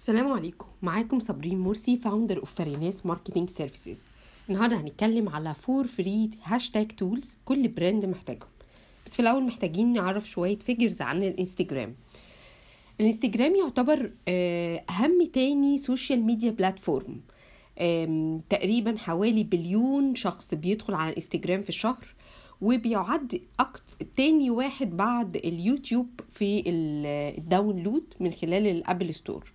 السلام عليكم. معاكم صابرين مرسي founder of فريناس marketing services النهارده هنتكلم على four free hashtag tools كل brand محتاجهم. بس في الأول محتاجين نعرف شوية figures عن الإنستجرام. الإنستجرام يعتبر آه، أهم تاني social media platform تقريبا حوالي بليون شخص بيدخل على الإنستجرام في الشهر وبيعد أكتر تاني واحد بعد اليوتيوب في ال- ال download من خلال ال Apple Store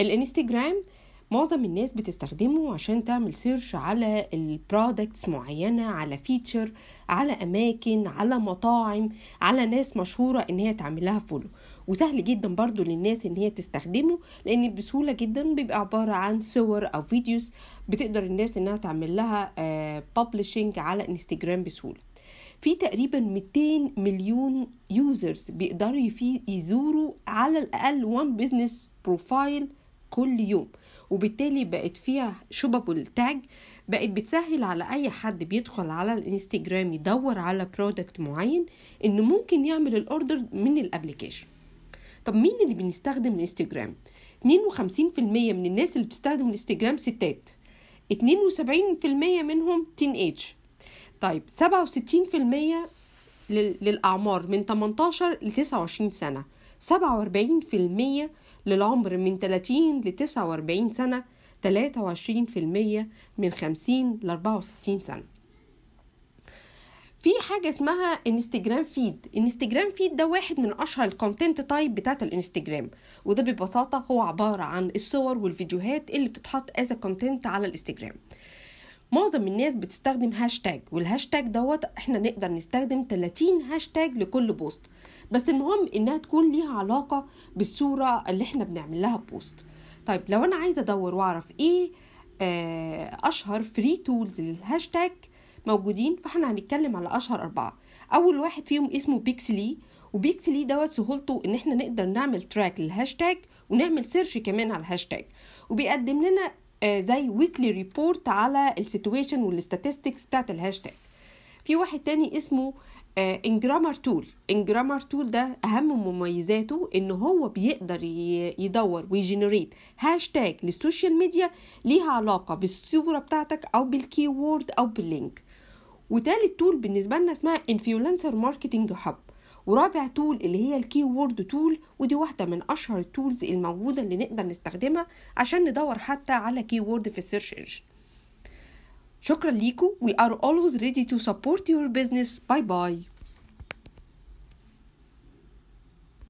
الانستجرام معظم الناس بتستخدمه عشان تعمل search على ال products معينة على feature على أماكن على مطاعم على ناس مشهورة إن هي تعمل لها follow وسهل جدا برضو للناس إن هي تستخدمه لأن بسهولة جدا بيبقى عبارة عن صور أو videos بتقدر الناس إنها تعمل لها publishing على انستجرام بسهولة. في تقريبا 200 مليون users بيقدروا يزوروا على الأقل one business profile كل يوم. وبالتالي بقت فيها shoppable tag بقت بتسهل على أي حد بيدخل على الإنستجرام يدور على product معين إنه ممكن يعمل ال order من ال application طب مين اللي بنستخدم الإنستجرام؟ 52% من الناس اللي بتستخدم الإنستجرام ستات. 72% منهم teenage طيب 67% لل- للأعمار من 18 ل 29 سنة. 47% للعمر من 30 ل 49 سنة 23% من 50 ل 64 سنة. في حاجة اسمها Instagram feed Instagram feed ده واحد من أشهر ال content type بتاعت الإنستجرام وده ببساطة هو عبارة عن الصور والفيديوهات اللي بتتحط as content على الإنستجرام. معظم الناس بتستخدم هاشتاج والهاشتاج دوت إحنا نقدر نستخدم 30 هاشتاج لكل post. بس المهم إنها تكون ليها علاقة بالصورة اللي إحنا بنعمل لها post. طيب لو أنا عايزة أدور وأعرف إيه آه، أشهر free tools للهاشتاج موجودين فاحنا هنتكلم على أشهر أربعة. أول واحد فيهم اسمه Pixlee و Pixlee دوت سهولته إن إحنا نقدر نعمل track للهاشتاج ونعمل search كمان على الهاشتاج. وبيقدم لنا زي weekly report على ال situation وال statistics بتاعت الهاشتاج في واحد تاني اسمه Ingramer tool Ingramer tool ده أهم مميزاته إن هو بيقدر يدور وي generate هاشتاج لل social media ليها علاقة بالصورة بتاعتك أو بال keyword أو بال link وتالت tool بالنسبة لنا اسمها Influencer Marketing Hub ورابع tool اللي هي ال Keyword Tool ودي واحدة من أشهر ال tools الموجودة اللي نقدر نستخدمها عشان ندور حتى على keyword في ال search engine شكرا ليكم we are always ready to support your business. Bye bye